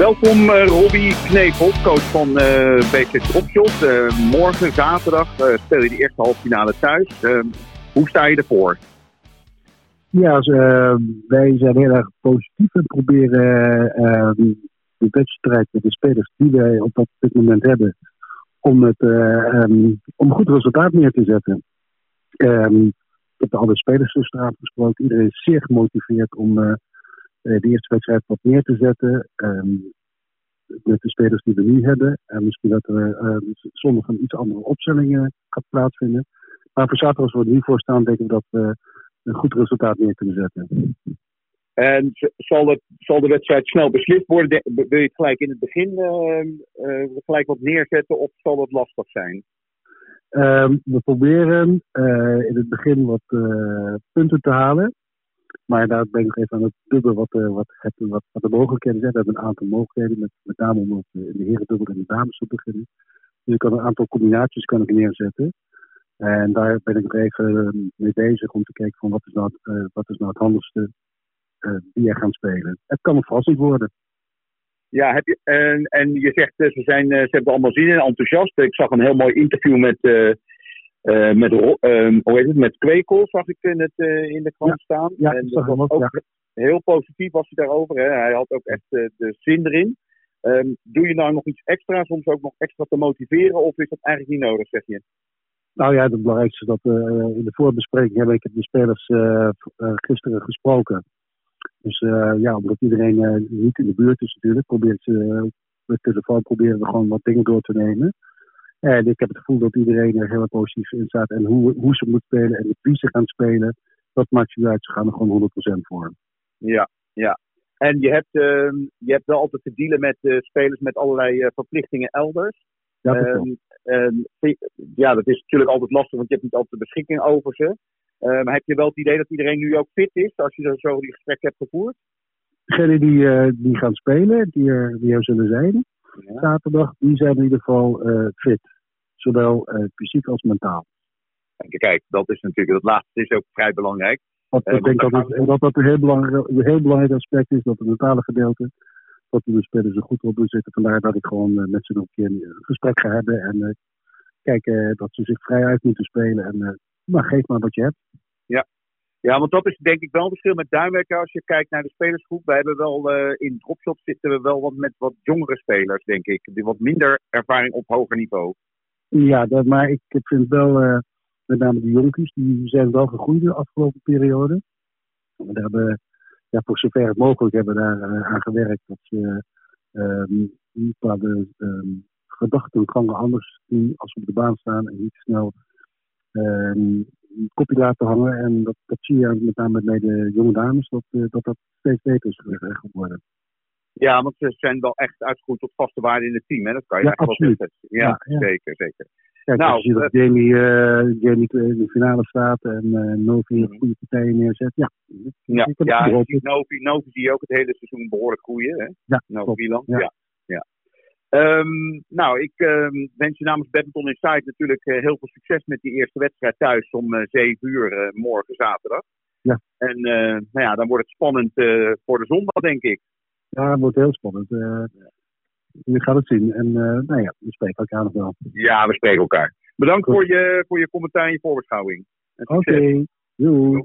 Welkom uh, Robbie coach van uh, BC Dropshot. Uh, morgen, zaterdag, speel je de eerste halve finale thuis. hoe sta je ervoor? Ja, dus, wij zijn heel erg positief en proberen ehm, de wedstrijd met de spelers die wij op dit moment hebben, om, het, um, om goed resultaat neer te zetten. Um, ik heb alle spelers gisteravond gesproken. Iedereen is zeer gemotiveerd om de eerste wedstrijd wat neer te zetten. Um, met de spelers die we nu hebben. En misschien dat er uh, zondag een iets andere opstelling uh, gaat plaatsvinden. Maar voor zaterdag, als we er nu voor staan, denk ik dat we een goed resultaat neer kunnen zetten. En zal, het, zal de wedstrijd snel beslist worden? Wil je het gelijk in het begin uh, gelijk wat neerzetten of zal dat lastig zijn? Um, we proberen in het begin wat punten te halen. Maar daar ben ik nog even aan het dubbel wat, uh, wat, wat, de mogelijkheden zijn. We hebben een aantal mogelijkheden, met, met name om in de heren dubbel en de dames te beginnen. Dus ik kan een aantal combinaties kan ik neerzetten. En daar ben ik nog even eh, mee bezig om te kijken van wat is nou, uh, wat is nou het handigste die er gaan spelen. Het kan een verrassing worden. Ja, heb je, en, en je zegt ze, zijn, ze hebben allemaal zin en enthousiast. Ik zag een heel mooi interview met met, uh, hoe heet het, met Kwekel zag ik in, het, uh, in de krant staan. Ja, en dat was ook ja. heel positief was hij daarover. Hè. Hij had ook echt de zin erin. Um, doe je nou nog iets extra, soms ook nog extra te motiveren, of is dat eigenlijk niet nodig, zeg je? Nou ja, het belangrijkste is dat in de voorbespreking heb ik de spelers gisteren gesproken. Dus ja, omdat iedereen niet in de buurt is natuurlijk, probeert ze met telefoon proberen we gewoon wat dingen door te nemen. En ik heb het gevoel dat iedereen er heel positief in staat. En hoe, hoe ze moeten spelen en wie ze gaan spelen, dat maakt je uit. Ze gaan er gewoon 100% voor. Ja, ja. En je hebt, uh, je hebt wel altijd te dealen met uh, spelers met allerlei uh, verplichtingen elders. Ja, dat, um, ja, dat is natuurlijk altijd lastig, want je hebt niet altijd de beschikking over ze. Eh, maar heb je wel het idee dat iedereen nu ook fit is, als je zo die gesprek hebt gevoerd? Degenen die, die gaan spelen, die er, die er zullen zijn, zaterdag, die zijn in ieder geval uh, fit. Zowel uh, fysiek als mentaal. En kijk, dat is natuurlijk, dat laatste is ook vrij belangrijk. Want ik uh, denk dat, het, dat dat een heel belangrijk, een heel belangrijk aspect is, dat het mentale gedeelte, dat we de spelers er goed op zitten. Vandaar dat ik gewoon met ze nog een keer een gesprek ga hebben en kijken dat ze zich vrij uit moeten spelen. En maar geef maar wat je hebt. Ja, want dat is denk ik wel een verschil met Duinwerken als je kijkt naar de spelersgroep. Wij hebben wel uh, in Dropshot zitten we wel wat met wat jongere spelers, denk ik. Die wat minder ervaring op hoger niveau. Ja, dat, maar ik vind wel, uh, met name de jonkies, die zijn wel gegroeid de afgelopen periode. We hebben, ja, voor zover het mogelijk hebben we daar uh, aan gewerkt dat ze um, bepaalde um, gedachtengangen anders doen als we op de baan staan en niet snel um, kopje laten hangen. En dat, dat zie je met name bij de jonge dames, dat uh, dat, dat steeds beter is geworden. Ja, want ze zijn wel echt uitgegroeid tot vaste waarde in het team. Hè? Dat kan je ja, absoluut. wel ja, ja, zeker, zeker. Kijk, nou, als je dat uh, Jamie, uh, Jamie in de finale staat en uh, Novi een goede partijen neerzet, ja. Ja, ja Novi, Novi zie je ook het hele seizoen behoorlijk groeien. Hè? Ja, Novi ja. ja. Um, nou, ik um, wens je namens Badminton Insight natuurlijk uh, heel veel succes met die eerste wedstrijd thuis om uh, 7 uur uh, morgen zaterdag. Ja. En nou ja, dan wordt het spannend voor de zondag, denk ik. Ja, het wordt heel spannend. je gaat het zien. En nou ja, we spreken elkaar nog wel. Ja, we spreken elkaar. Bedankt voor je, voor je commentaar en je voorbeschouwing. Oké, okay. doei.